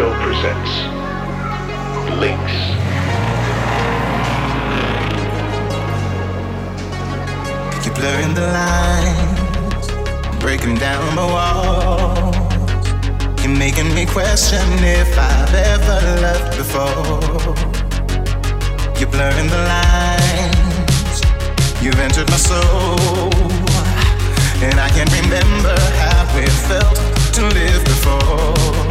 Disco presents Blinks. You're blurring the lines, breaking down my walls. You're making me question if I've ever loved before. You're blurring the lines, you've entered my soul. And I can't remember how it felt to live before.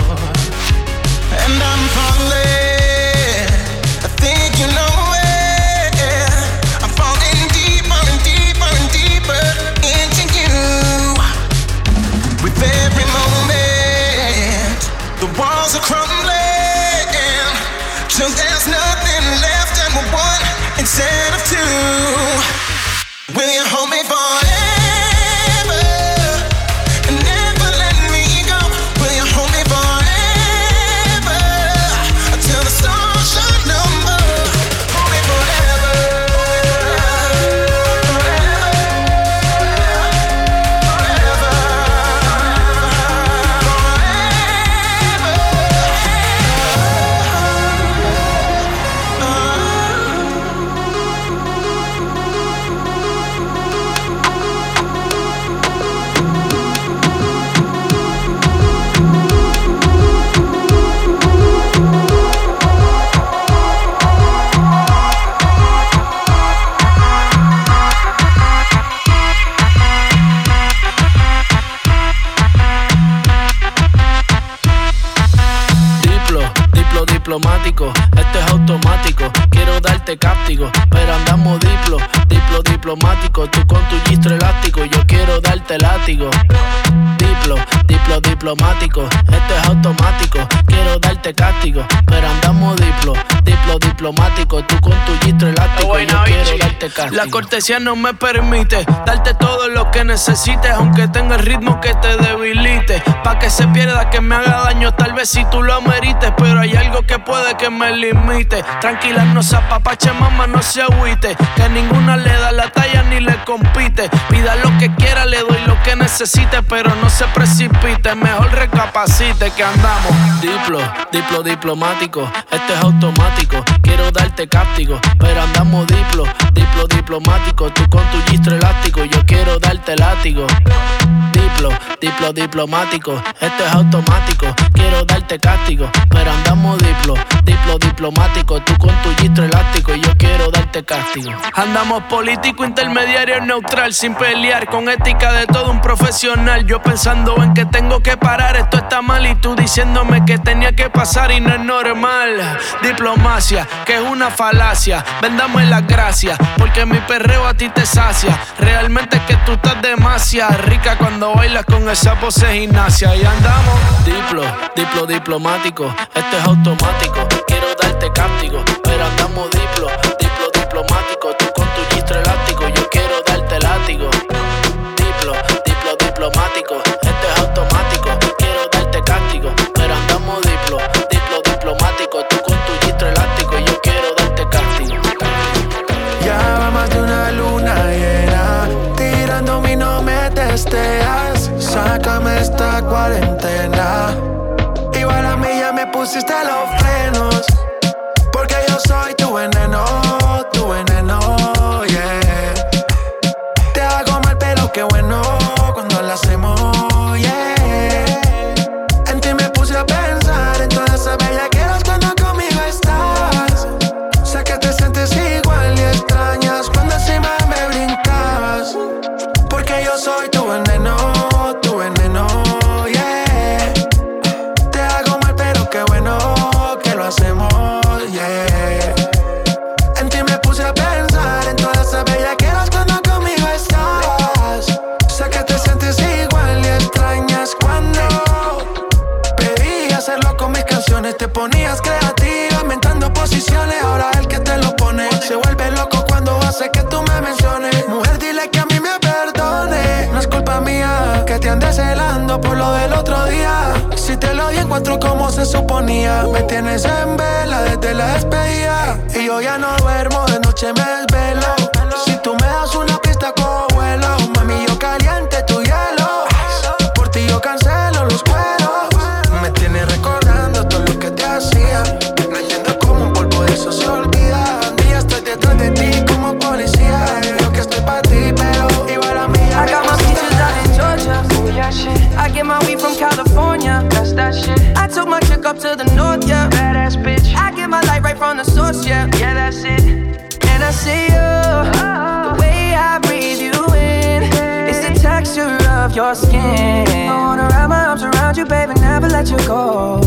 And I'm falling, diplomático, esto es automático. Quiero darte cáptico, pero andamos diplo, diplo diplomático. Tú con tu gistro elástico, yo quiero darte látigo. Diplo, diplo diplomático, esto es automático. Quiero darte cáptico, pero andamos diplo, diplo diplomático. Tú con tu gistro elástico, yo quiero darte cáptico. La cortesía no me permite darte todo lo que necesites, aunque tenga el ritmo que te debilite. Pa' que se pierda, que me haga daño, tal vez si tú lo amerites. Pero hay algo que puede que me limite. Tranquila, no se apapache, mamá, no se agüite. Que ninguna le da la talla ni le compite. Pida lo que quiera, le doy lo que necesite, pero no se precipite. Mejor recapacite que andamos. Diplo, diplo diplomático, esto es automático. Quiero darte cáptico, pero andamos diplo, diplo diplomático. Tú con tu gistro elástico, yo quiero darte látigo. Diplo, diplo diplomático, esto es automático. Quiero darte cáptico, pero andamos diplo, diplo diplomático. Tú con tu gistro elástico, yo quiero darte castigo. Andamos político, intermediario, neutral, sin pelear, con ética de todo un profesional. Yo pensando en que tengo que parar, esto está mal, y tú diciéndome que tenía que pasar y no es normal. Diplomacia, que es una falacia. Vendamos las gracias, porque mi perreo a ti te sacia. Realmente es que tú estás demasiado rica cuando bailas con esa pose gimnasia. Y andamos diplo, diplo diplomático, esto es automático. Quiero darte cáptico, pero andamos esta cuarentena. Igual a mí ya me pusiste los frenos Porque yo soy tu veneno noche me desvelo. Let you go.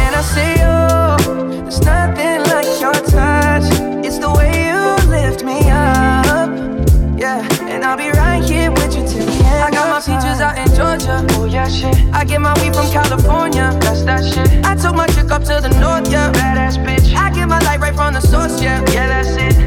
And I see you, there's nothing like your touch. It's the way you lift me up. Yeah, and I'll be right here with you till the end. I got my peaches out in Georgia. Oh yeah, shit. I get my weed from California. That's that shit. I took my chick up to the north, yeah. Badass bitch. I get my light right from the source, yeah. Yeah, that's it.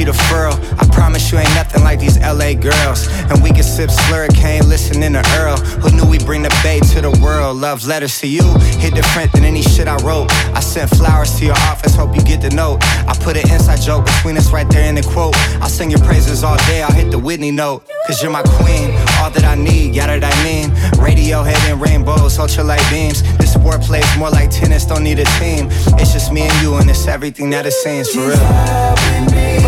The furl. I promise you ain't nothing like these LA girls. And we can sip slurricane, listening to Earl. Who knew we bring the bay to the world? Love letters to you hit different than any shit I wrote. I sent flowers to your office, hope you get the note. I put an inside joke between us right there in the quote. I'll sing your praises all day, I'll hit the Whitney note. Cause you're my queen, all that I need, yada that I mean. Radiohead and rainbows, ultralight beams. This sport plays more like tennis, don't need a team. It's just me and you, and it's everything that it seems for real.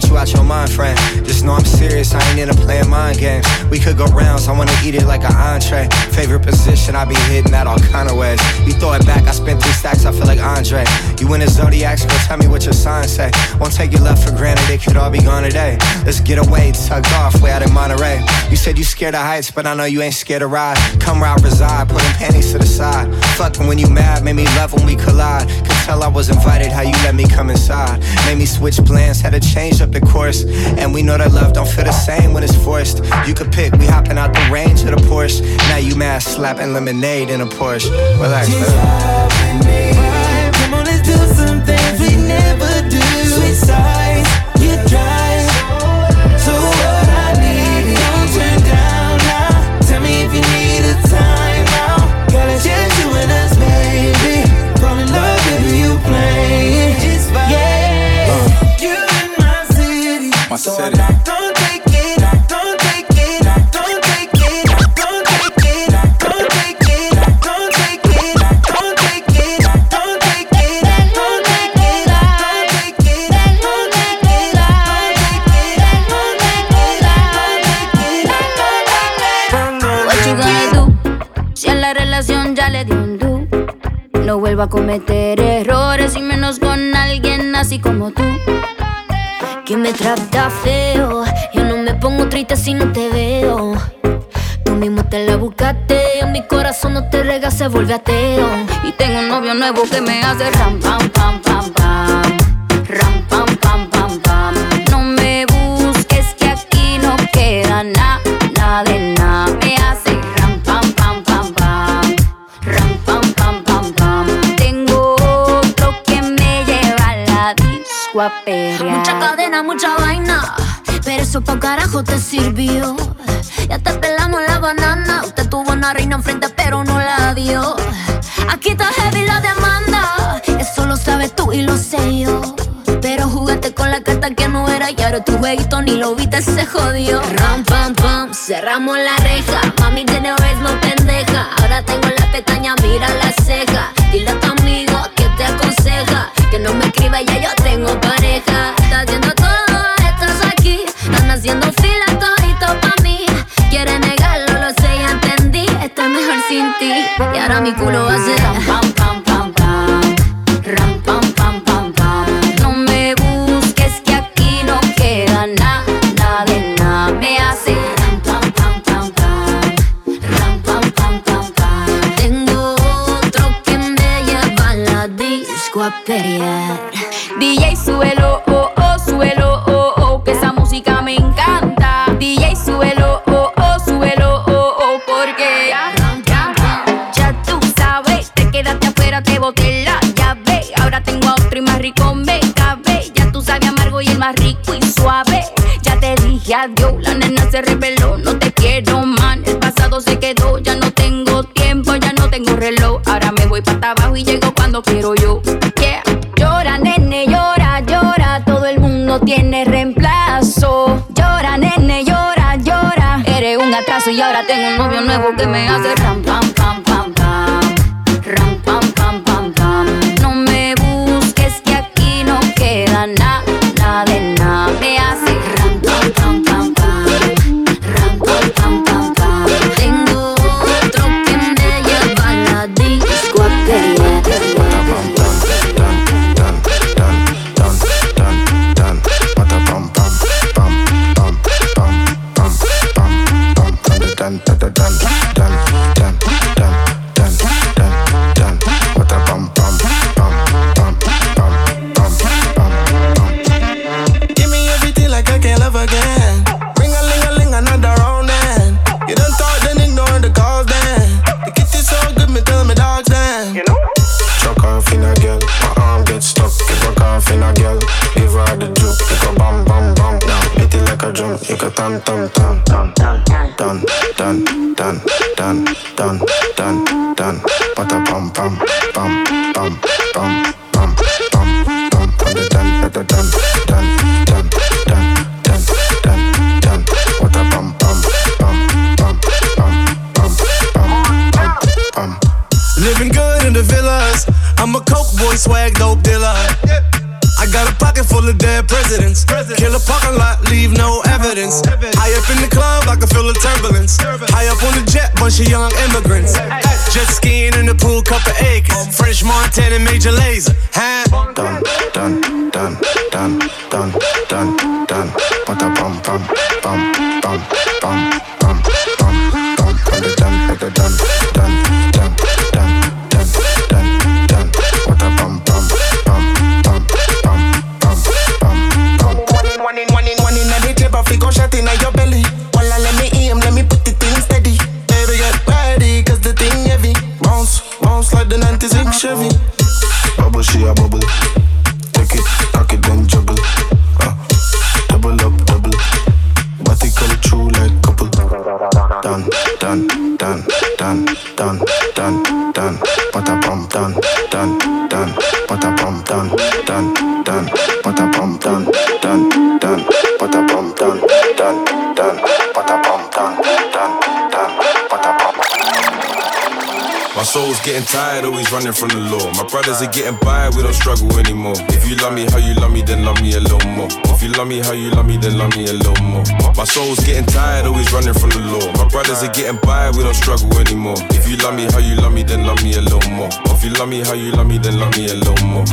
Get you out your mind, friend. Know I'm serious, I ain't into playing mind games. We could go rounds, I wanna eat it like an entree. Favorite position, I be hitting that all kind of ways. You throw it back, I spent three stacks, I feel like Andre. You in the zodiac, so tell me what your sign say. Won't take your love for granted, it could all be gone today. Let's get away, tucked off, way out in Monterey. You said you scared of heights, but I know you ain't scared to ride. Come ride, reside, putting panties to the side. Fucking when you mad, made me love when we collide. Could tell I was invited, how you let me come inside. Made me switch plans, had to change up the course. And we know that love don't feel the same when it's forced. You could pick, we hopping out the range of the Porsche. Now you mad, slapping lemonade in a Porsche. Relax. Come on, let's do some things we never do. Sides, you drive. So what I need don't turn down now. Tell me if you need a time out. Girl, it's just you and us, baby. Fall in love, you play. It's fine. Yeah, you in my city. My So city. No vuelvo a cometer errores y menos con alguien así como tú. Que me trata feo. Yo no me pongo triste si no te veo. Tú mismo te la buscaste. Mi corazón no te rega, se vuelve ateo. Y tengo un novio nuevo que me hace ram, pam, pam, pam, pam. Ram, pam, pam, pam, pam. No me busques que aquí no queda nada Mucha cadena, mucha vaina. Pero eso pa' carajo te sirvió. Ya te pelamos la banana. Usted tuvo una reina enfrente, pero no la dio. Aquí está heavy la demanda. Eso lo sabes tú y lo sé yo. Pero jugaste con la carta que no era y ahora tu jueguito ni lo viste, se jodió. Ram, pam, pam, cerramos la reja. Mami tiene vez no pendeja. Ahora tengo la pestaña, mira la ceja. Dile a tu aconseja. Que no me escriba, ya yo tengo pareja. Estás haciendo todo, estás aquí. Están haciendo fila todito pa' mí. Quiere negarlo, lo sé, ya entendí. Estoy mejor sin ti. Y ahora mi culo va a ser un novio nuevo que me hace tam tam running from the law. My brothers are getting by, we don't struggle anymore. If you love me how you love me, then love me a little more. If you love me how you love me, then love me a little more. My soul's getting tired, always running from the law. My brothers are getting by, we don't struggle anymore. If you love me how you love me, then love me a little more. If you love me how you love me, then love me a little more.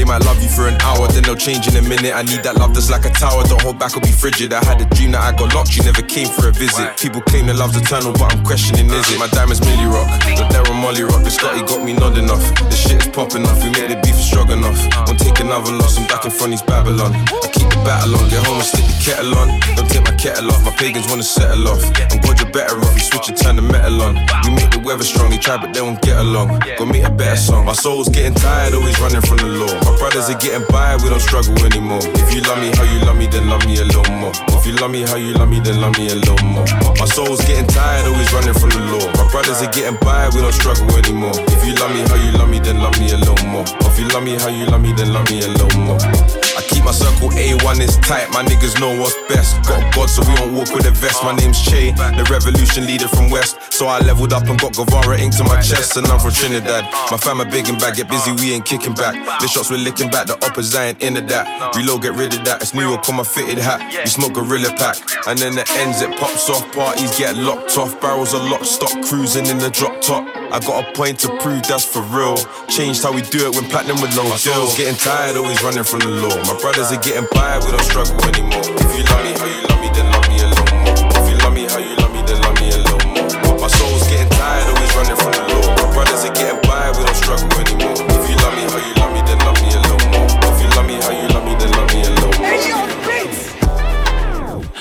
They might love you for an hour, then they'll change in a minute. I need that love that's like a tower. Don't hold back or be frigid. I had a dream that I got locked, you never came for a visit. People claim that love's eternal, but I'm questioning is it? My diamonds Millie Rock, the Darren Molly Rock. The Scotty got me nodding off. The shit is popping off, we made the beef strong enough. Won't take another loss, I'm back in front of Babylon. I keep battle on, get home and stick the kettle on. Don't take my kettle off, my pagans wanna settle off. I'm glad you're better off, you switch and turn the metal on. We make the weather strong, they try but they won't get along. Go make a better song. My soul's getting tired, always running from the law. My brothers are getting by, we don't struggle anymore. If you love me how you love me, then love me a little more. If you love me how you love me, then love me a little more. My soul's getting tired, always running from the law. My brothers are getting by, we don't struggle anymore. If you love me how you love me, then love me a little more. If you love me how you love me, then love me a little more. I my circle A1 is tight, my niggas know what's best. Got God, so we don't walk with a vest. My name's Che, the revolution leader from West. So I leveled up and got Guevara ink to my chest, and I'm from Trinidad. My fam are big and bad, get busy, we ain't kicking back. The shots we're licking back, the uppers I ain't into that. Reload, get rid of that. It's New York on my fitted hat. We smoke a Gorilla Pack, and then the ends it pops off. Parties get locked off, barrels are locked, stop cruising in the drop top. I got a point to prove that's for real. Changed how we do it when platinum with no deals. Getting tired, always running from the law. My brothers are getting by, we don't struggle anymore. If you love me how you love me, then love me a little more. If you love me how you love me, then love me a little more. My soul's getting tired, always running from the law. My brothers are getting by, we don't struggle anymore. If you love me how you love me, then love me a little more. If you love me how you love me, then love me a little more.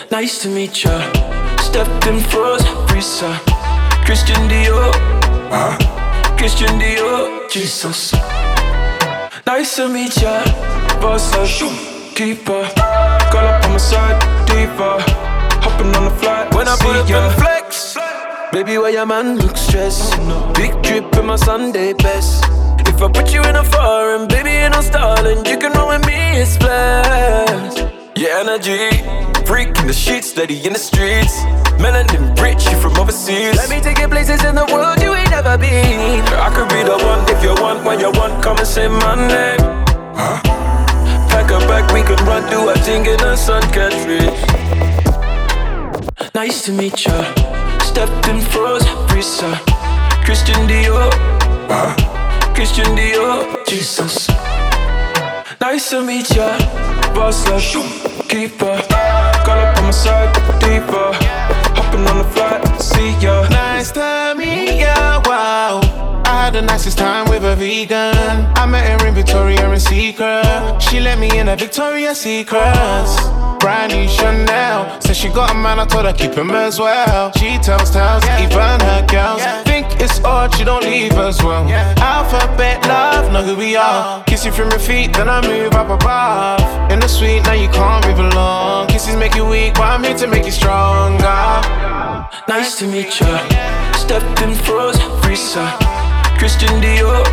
Nice to meet ya. Stepped in froze, Risa. Christian Dior. Uh, Christian Dior. Jesus. Nice to meet ya. Boss up, keeper. Girl up on my side, diva. Hopping on the flight when I put up in flex. Baby, why your man look stressed? Big drip in my Sunday best. If I put you in a foreign, baby, ain't no stalling. You can roll with me, it's flash. Your energy, freak in the sheets, steady in the streets. Melanin rich, you from overseas. Let me take you places in the world you ain't never been. I could be the one if you want, when you want, come and say my name. Huh? A bag, we can run, do a thing in the sun, catch Nice to meet ya. Stepped in froze, Risa. Christian Dior. Huh? Christian Dior. Jesus. Nice to meet ya. Boss love, keeper. Call up on my side, deeper. Hopping on the flight, see ya. Nice to meet ya. Wow. I had the nicest time with a vegan. I met her in Victoria and Secret. She let me in a Victoria's Secrets. Brand new Chanel. Said she got a man, I told her keep him as well. She tells tales, even her girls. Think it's odd, she don't leave as well. Alphabet love, know who we are. Kiss you from your feet, then I move up above. In the suite, now you can't move along. Kisses make you weak, but I'm here to make you stronger. Nice to meet ya. Stepped in froze, Risa. Christian Dior.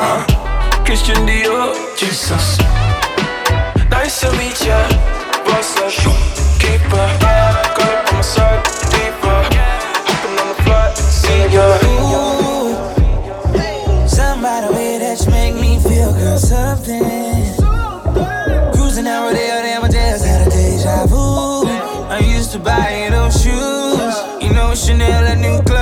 Uh, Christian Dior. Jesus. Nice to meet ya. Boss up, keeper. Call up on my side, deeper. Hopping on the flight, see ya. Somebody way that you make me feel girl something. Cruising down Rodeo, damn, I just had a deja vu. I used to buy those shoes, you know Chanel and new clutch,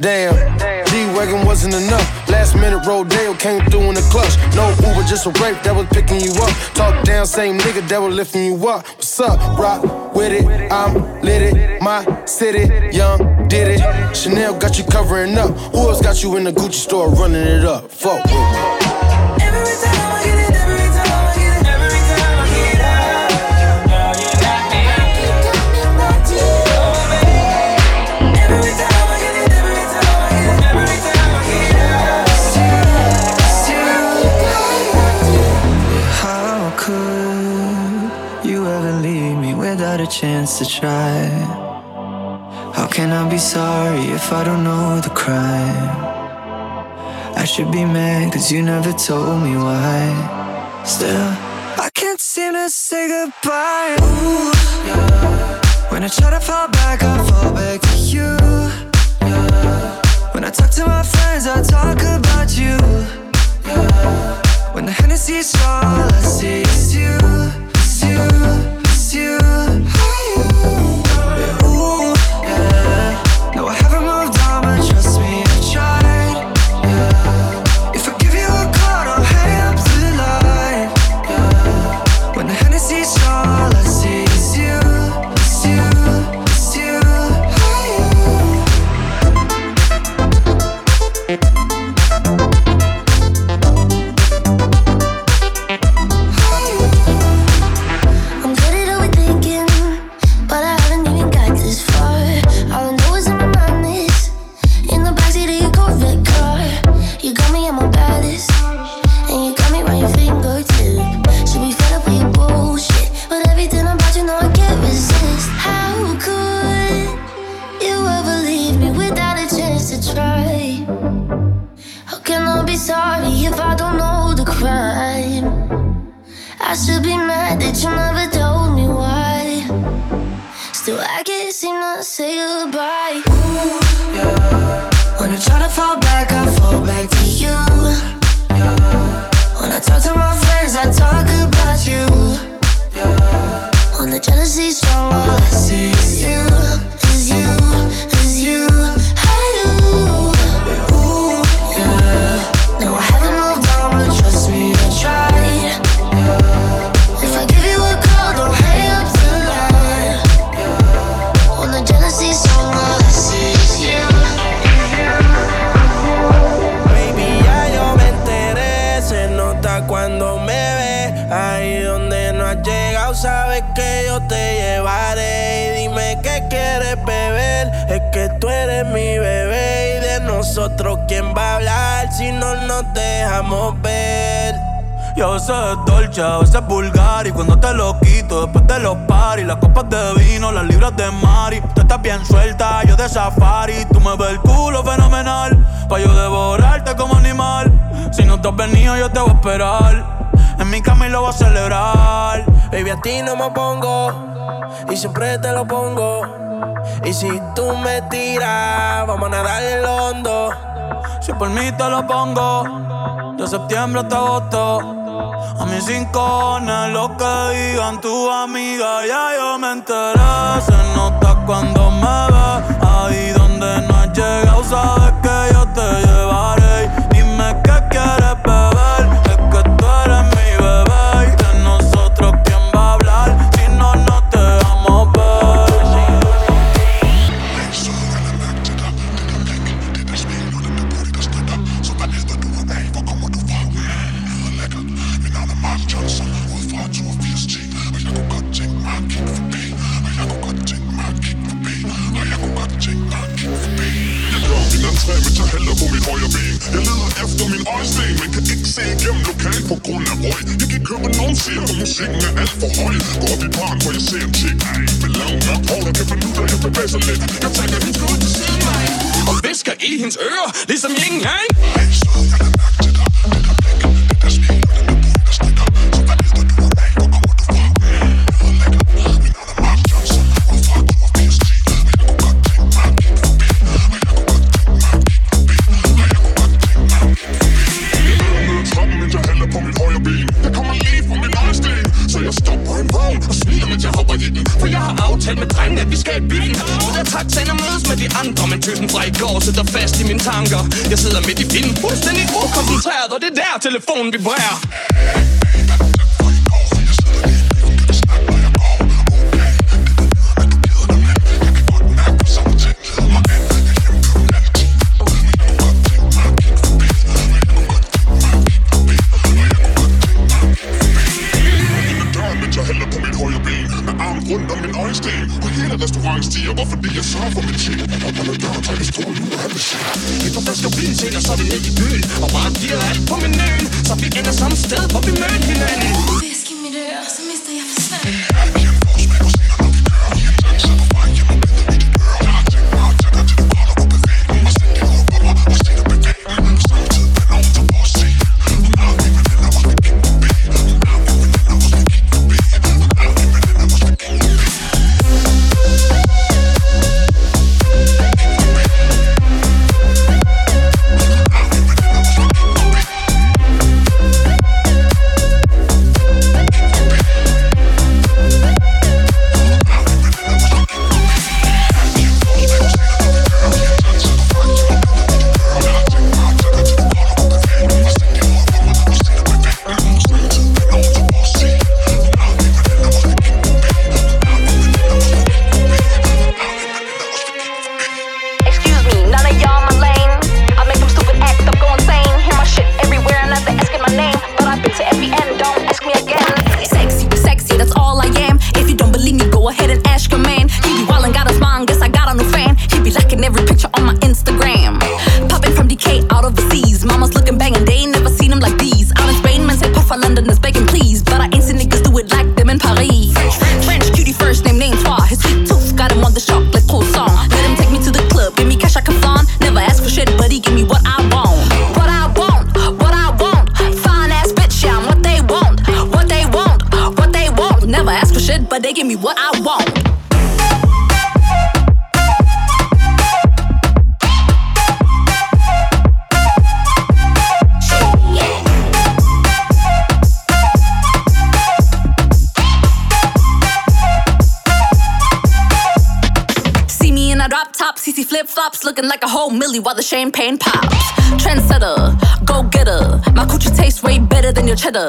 Damn, G-Wagon wasn't enough. Last minute rodeo came through in the clutch. No Uber, just a Wraith that was picking you up. Talk down, same nigga that was lifting you up. What's up? Rock with it, I'm lit it. My city, young, did it. Chanel got you covering up. Who else got you in the Gucci store running it up? Fuck. Chance to try? How can I be sorry if I don't know the crime? I should be mad cause you never told me why. Still, I can't seem to say goodbye. Ooh, yeah. When I try to fall back, I fall back to you. Yeah. When I talk to my friends, I talk about you. Yeah. When the Hennessy's all I see is you, is you, qué quieres beber. Es que tú eres mi bebé. Y de nosotros, ¿quién va a hablar si no nos dejamos ver? Yo sé es dolce, a veces vulgar Y cuando te lo quito después de los paris Las copas de vino, las libras de Mari Tú estás bien suelta, yo de safari Tú me ves el culo fenomenal Pa' yo devorarte como animal Si no te has venido yo te voy a esperar En mi cama y lo voy a celebrar Baby, a ti no me pongo y siempre te lo pongo. Y si tú me tiras, vamos a nadar en lo hondo. Si por mí te lo pongo De septiembre hasta agosto a mis rincones, lo que digan tu amiga, ya yo me enteré. Se nota cuando me ves, ahí donde no has llegado, sabes que yo te llevaré. Tager heller mit højre ben. Jeg leder efter min øjesten, men kan ikke se igennem lokal på grund af røg. Jeg kan købe nogen siger, for musikken er alt for høj. Går op i baren, hvor jeg ser en chick med lang mørk hår, der kan finde ud af at bevæge sig lidt. Jeg tænker, hun skal ud til siden af. Og visker i hendes ører, ligesom ingen, yin Hey, så jeg aftalt med drengene, at vi skal i byen. Ud af taxaen og mødes med de andre Men typen fra i går sidder fast i mine tanker. Jeg sidder midt i vinden, fuldstændig ukoncentreret Og det er der telefonen vibrerer. while the champagne pops. Trendsetter, go getter. My coochie tastes way better than your cheddar.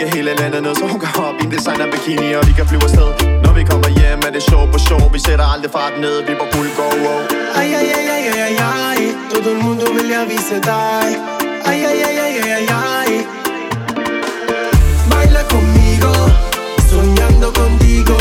dække hele landet ned, så hun kan hoppe i en designer bikini, og vi kan flyve afsted. Når vi kommer hjem, er det show på show. Vi sætter aldrig farten ned, vi på fuld go, wow. Ay, ay, ay, ay, ay, ay, ay. Todo el mundo vil jeg vise dig. Ay, ay, ay, ay, ay, ay, ay. Baila conmigo, soñando contigo.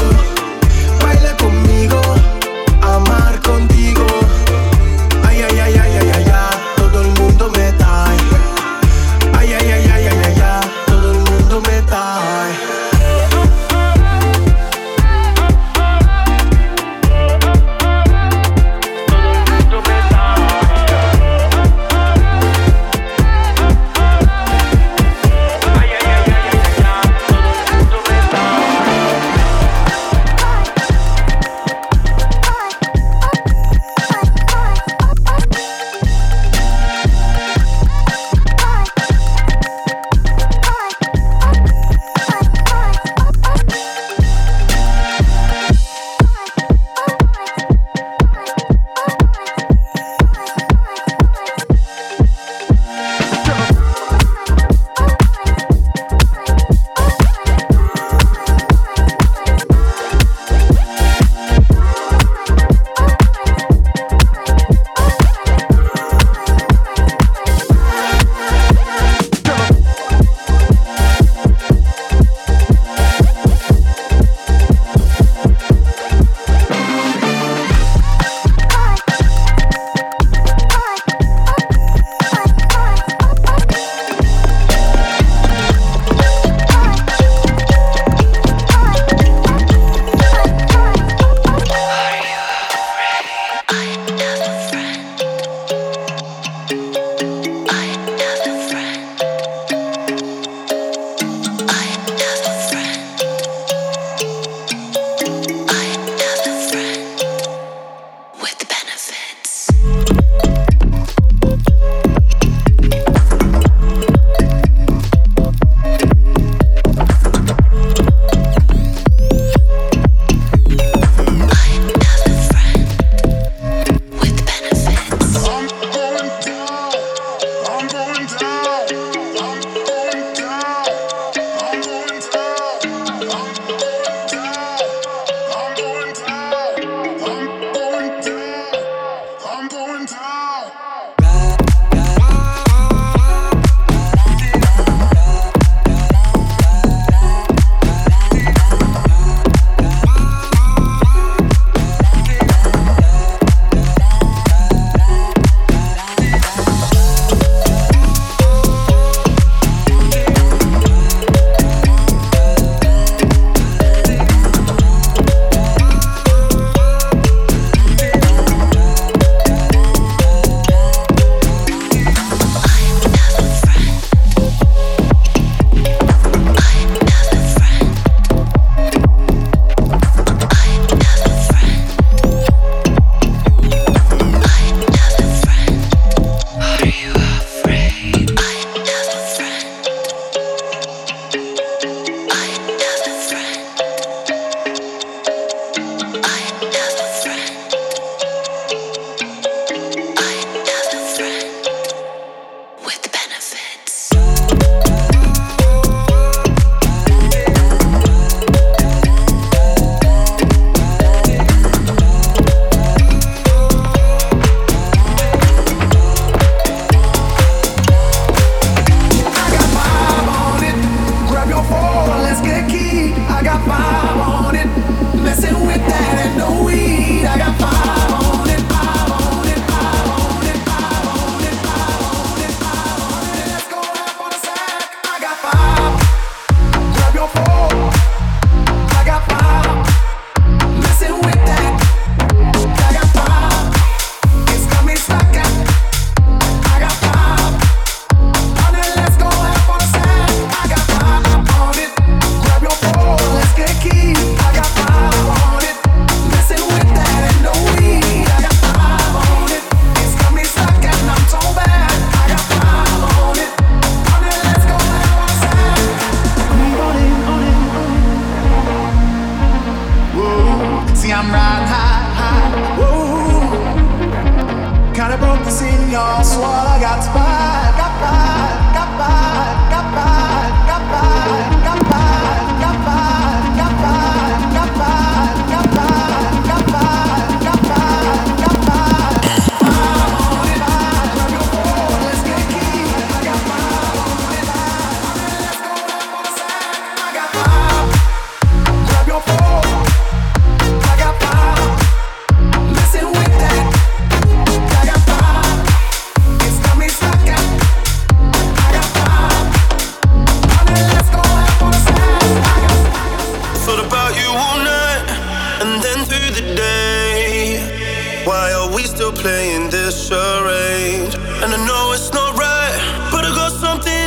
Why are we still playing this charade? And I know it's not right, but I got something.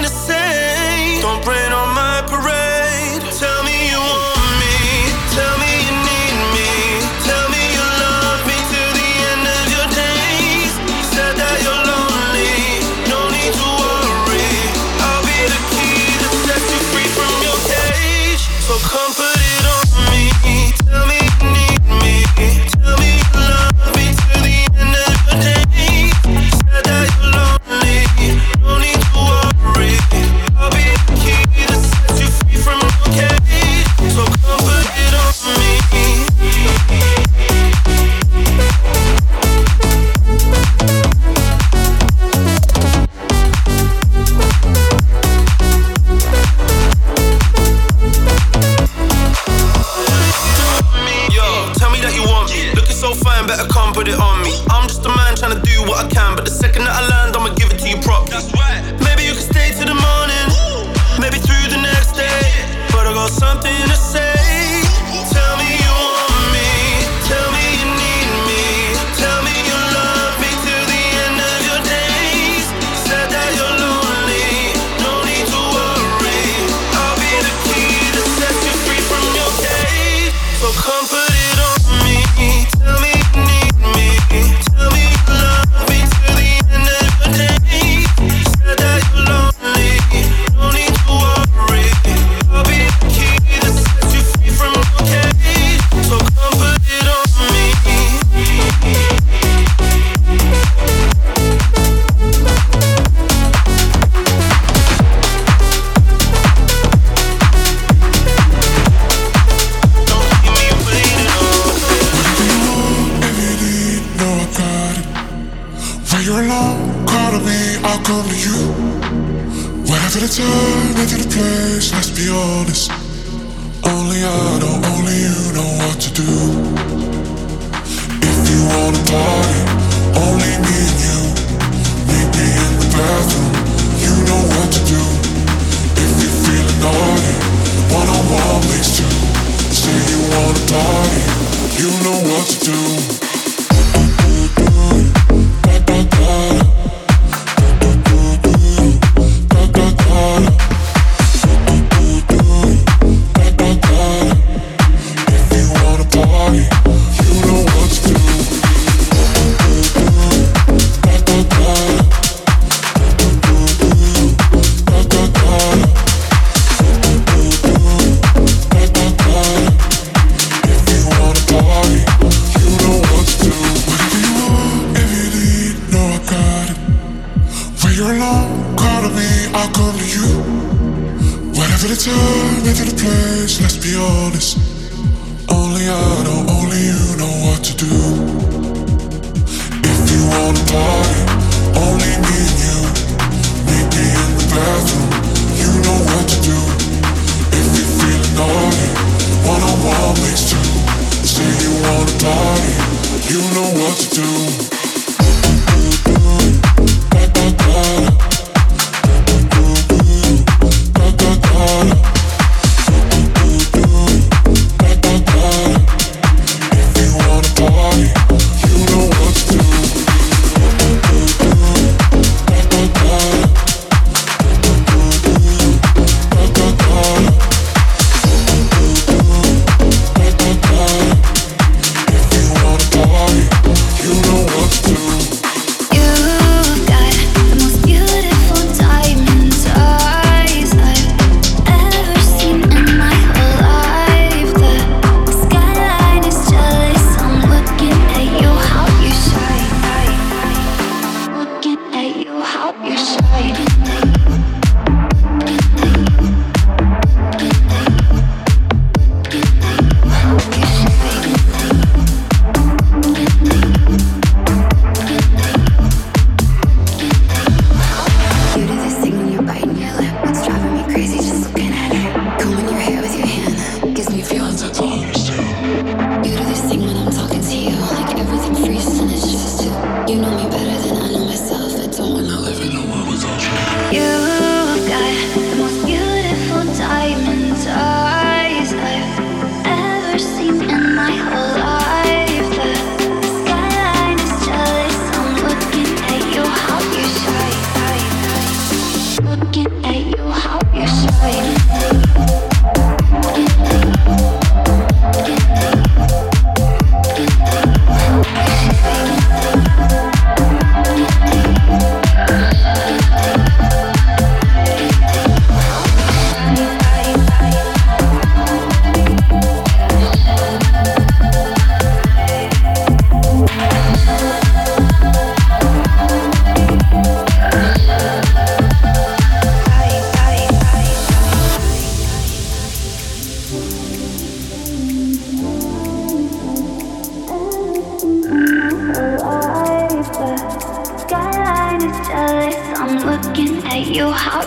the oldest.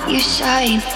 you shine.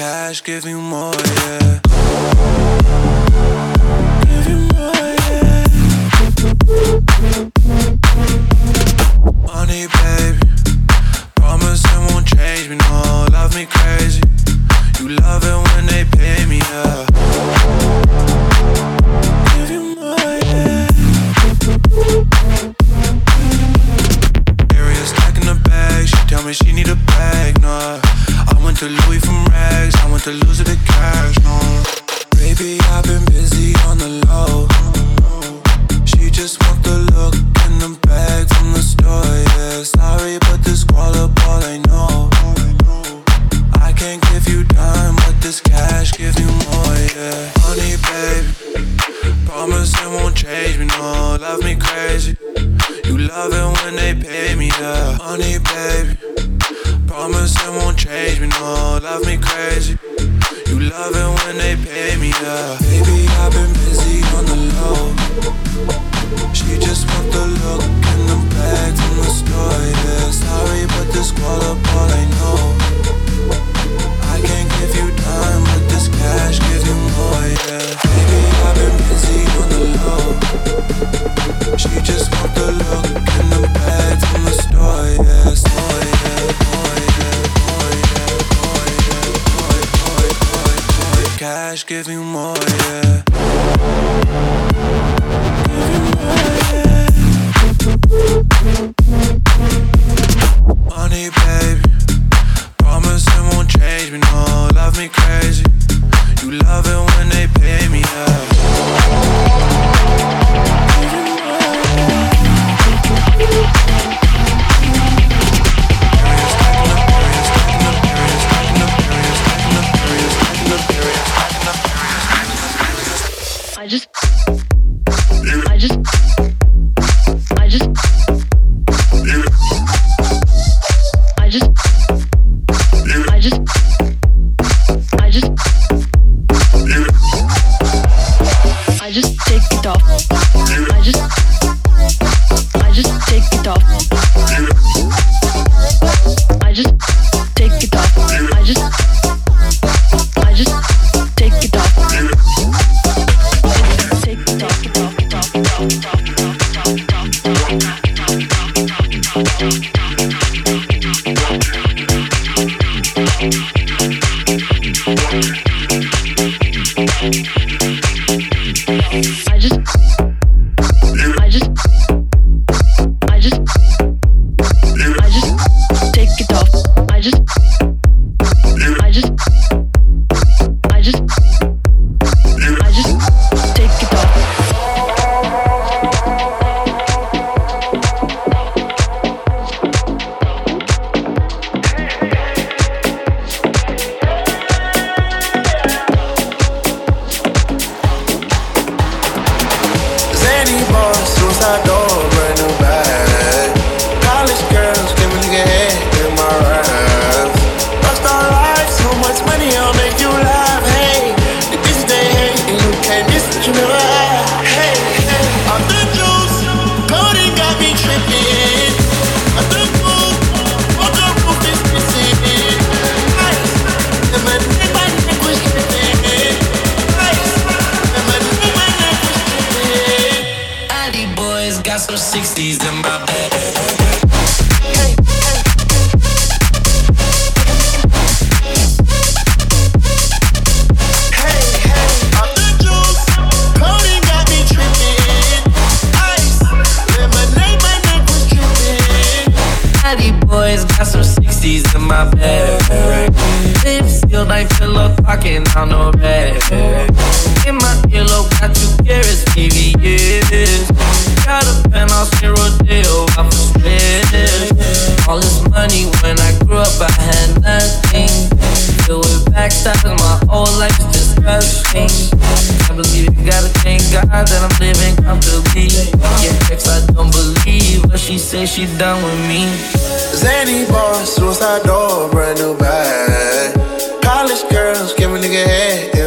Cash give you more, yeah. some 60s in my bed. say she done with me. Zany boss, suicide door, brand new bag. College girls, give a nigga head.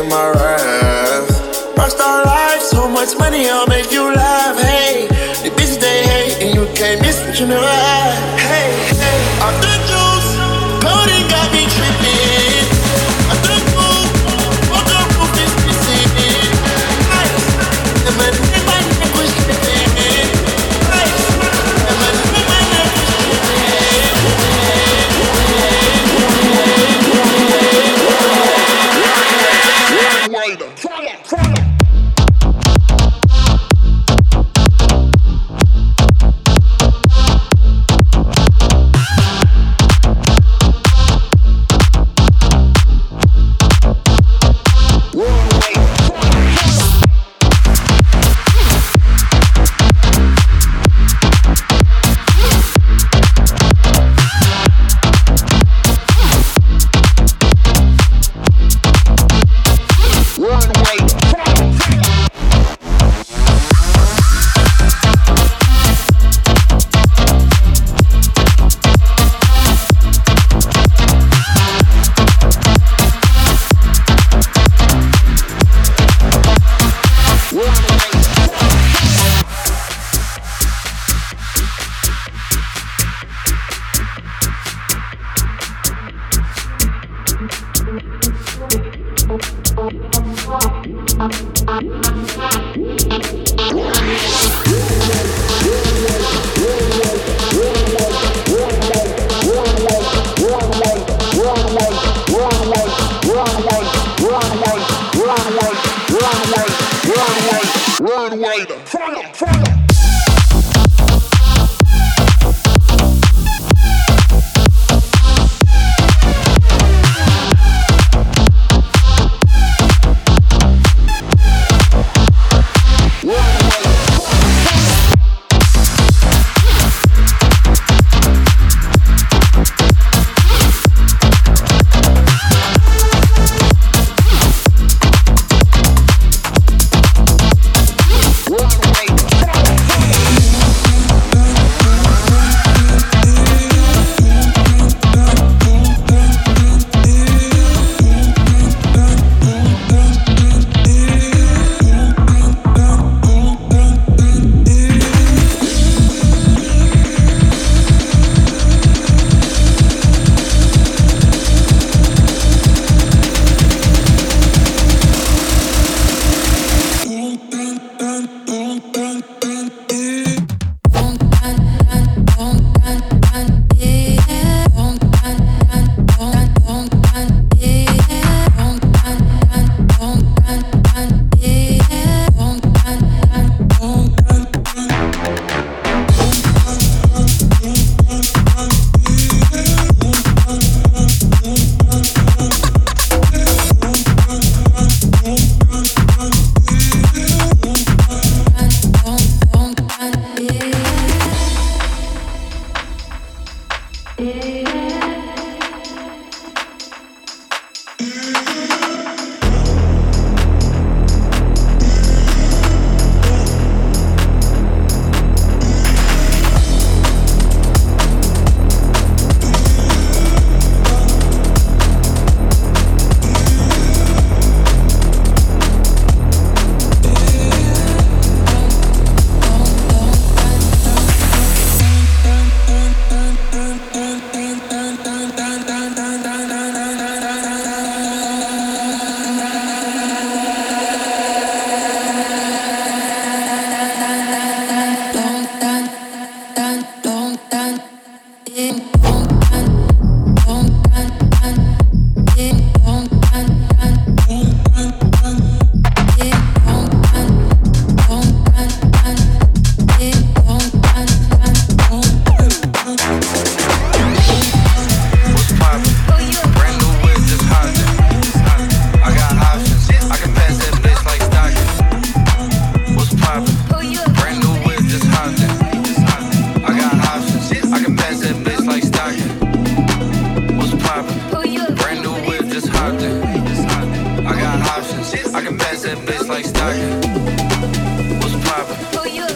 What's poppin'?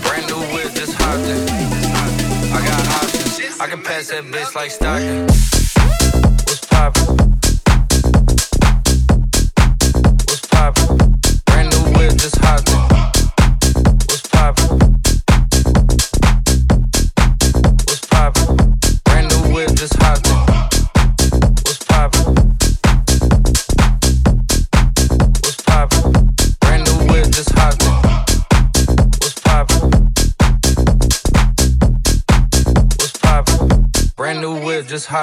Brand new whip, just hopped in. I got options. I can pass that bitch like Stockton.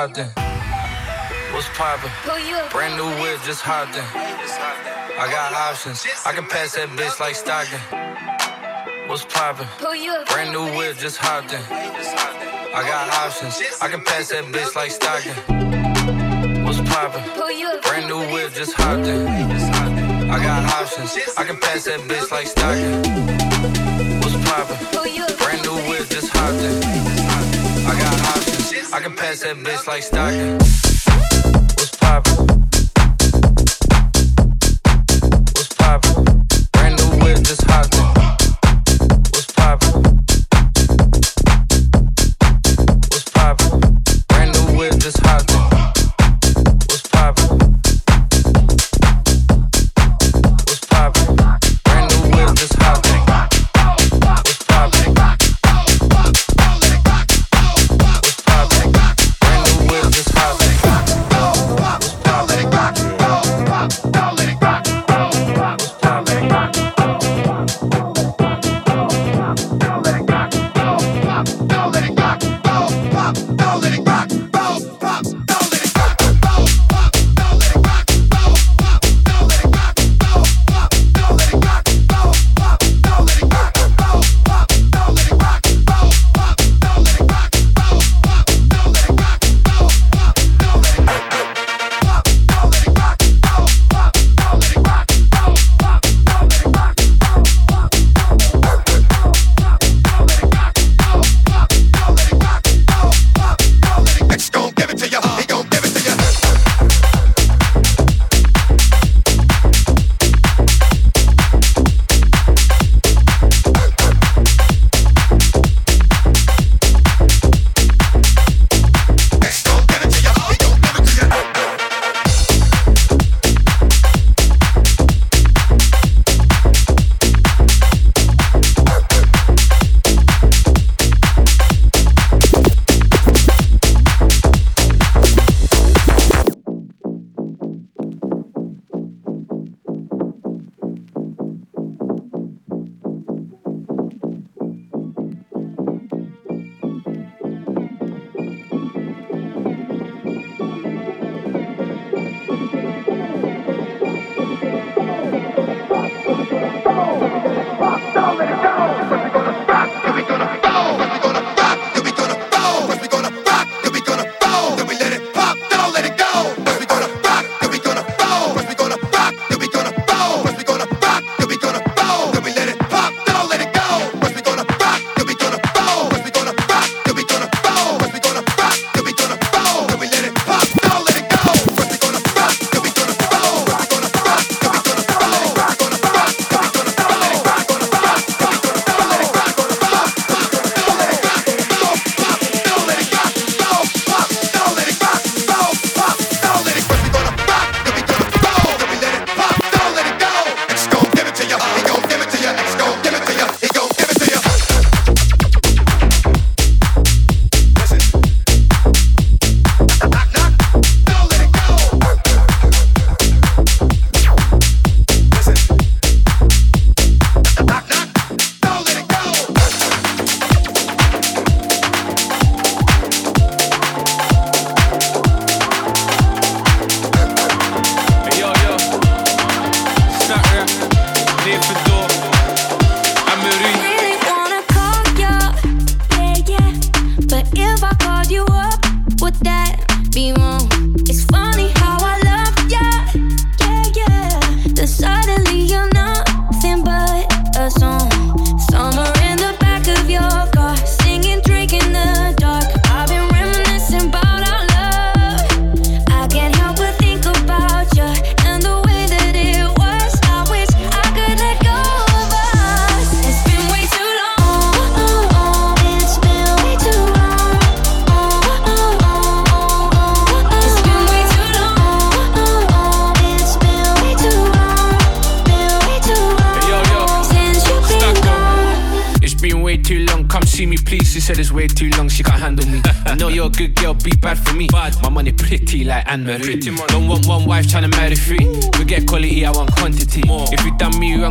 Hopped in. What's poppin'? Brand new whip, just hopped in. I got options. I can pass that bitch like Stockton. What's poppin'? Brand new whip, just hopped in. I got options. I can pass that bitch like Stockton. What's poppin'? Brand new whip, just hopped in. I got options. I can pass that bitch like Stockton. What's poppin'? Brand new whip, just hopped in. I got options. I can pass that bitch like Stockton.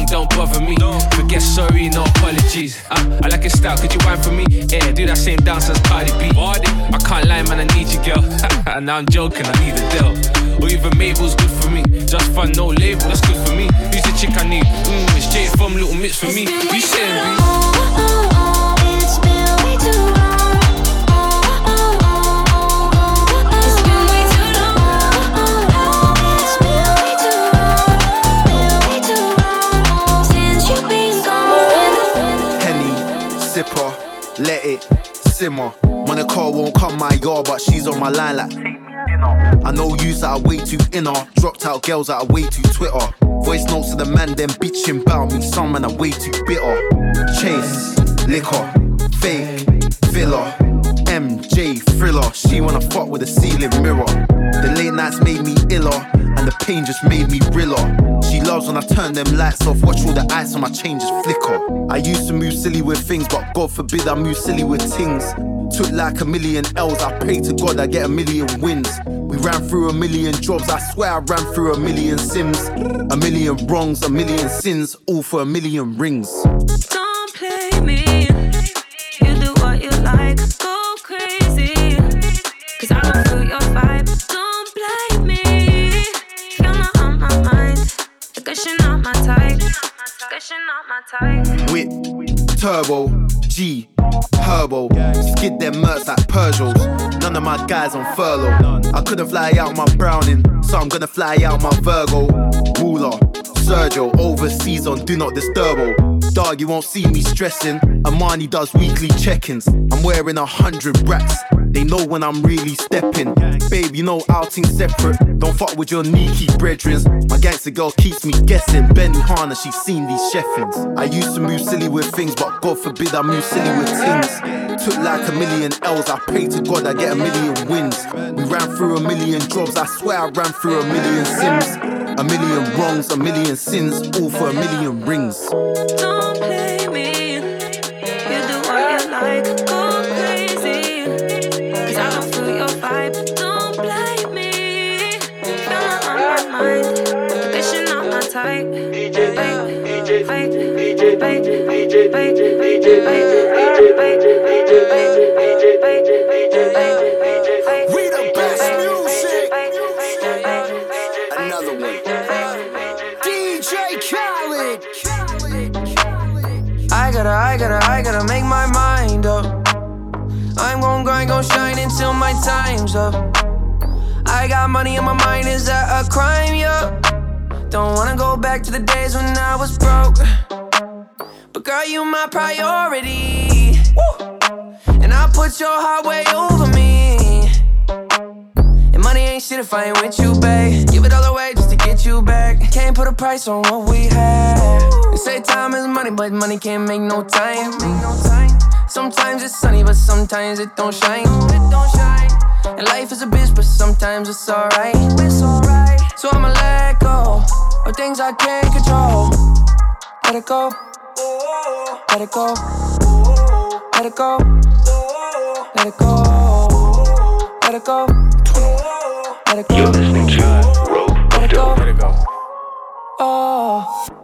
Don't bother me. Forget sorry, no apologies. Uh, I like your style, could you whine for me? Yeah, do that same dance as Cardi B. I can't lie, man, I need you, girl. now I'm joking, I need a deal. Or even Mabel's good for me. Just fun, no label, that's good for me. Who's the chick I need? Mmm, it's Jade from Little Mix for me. You saying, it simmer. Monaco won't come my yard, but she's on my line like. I know yous that are way too inner. Dropped out girls that are way too Twitter. Voice notes to the man, then bitching about me. Some man are way too bitter. Chase, liquor, fake, filler. Thriller. She wanna fuck with a ceiling mirror. The late nights made me iller, and the pain just made me realer. She loves when I turn them lights off, watch all the ice on my chain just flicker. I used to move silly with things, but God forbid I move silly with things. Took like a million L's, I pray to God I get a million wins. We ran through a million jobs, I swear I ran through a million sims. A million wrongs, a million sins, all for a million rings. Don't play me. Guess you're not my type. Guess you're not my type. Whip, turbo, G, herbo. Skid them mercs like Peugeots. None of my guys on furlough. I couldn't fly out my Browning, so I'm gonna fly out my Virgo. Ruler, Sergio, overseas on Do Not Disturbo. Dog, you won't see me stressing. Amani does weekly check-ins. I'm wearing a hundred racks. They know when I'm really stepping. Babe, you know outing separate. Don't fuck with your sneaky brethrens. My gangster girl keeps me guessing. Benihana, she's seen these cheffins. I used to move silly with things, but God forbid I move silly with things. Took like a million L's, I pray to God I get a million wins. We ran through a million jobs, I swear I ran through a million sims. A million wrongs, a million sins, all for a million rings. Time's up. I got money in my mind, is that a crime? Yeah. Don't wanna go back to the days when I was broke. But girl, you my priority. Woo. And I put your heart way over me. And money ain't shit if I ain't with you, babe. Give it all away just to get you back. Can't put a price on what we had. They say time is money, but money can't make no time. Sometimes it's sunny, but sometimes it don't shine. And life is a bitch, but sometimes it's alright. So I'ma let go of things I can't control. Let it go. Let it go. Let it go. Let it go. Let it go. Let it go. You're listening to Rope. Let it. Let it go. Oh.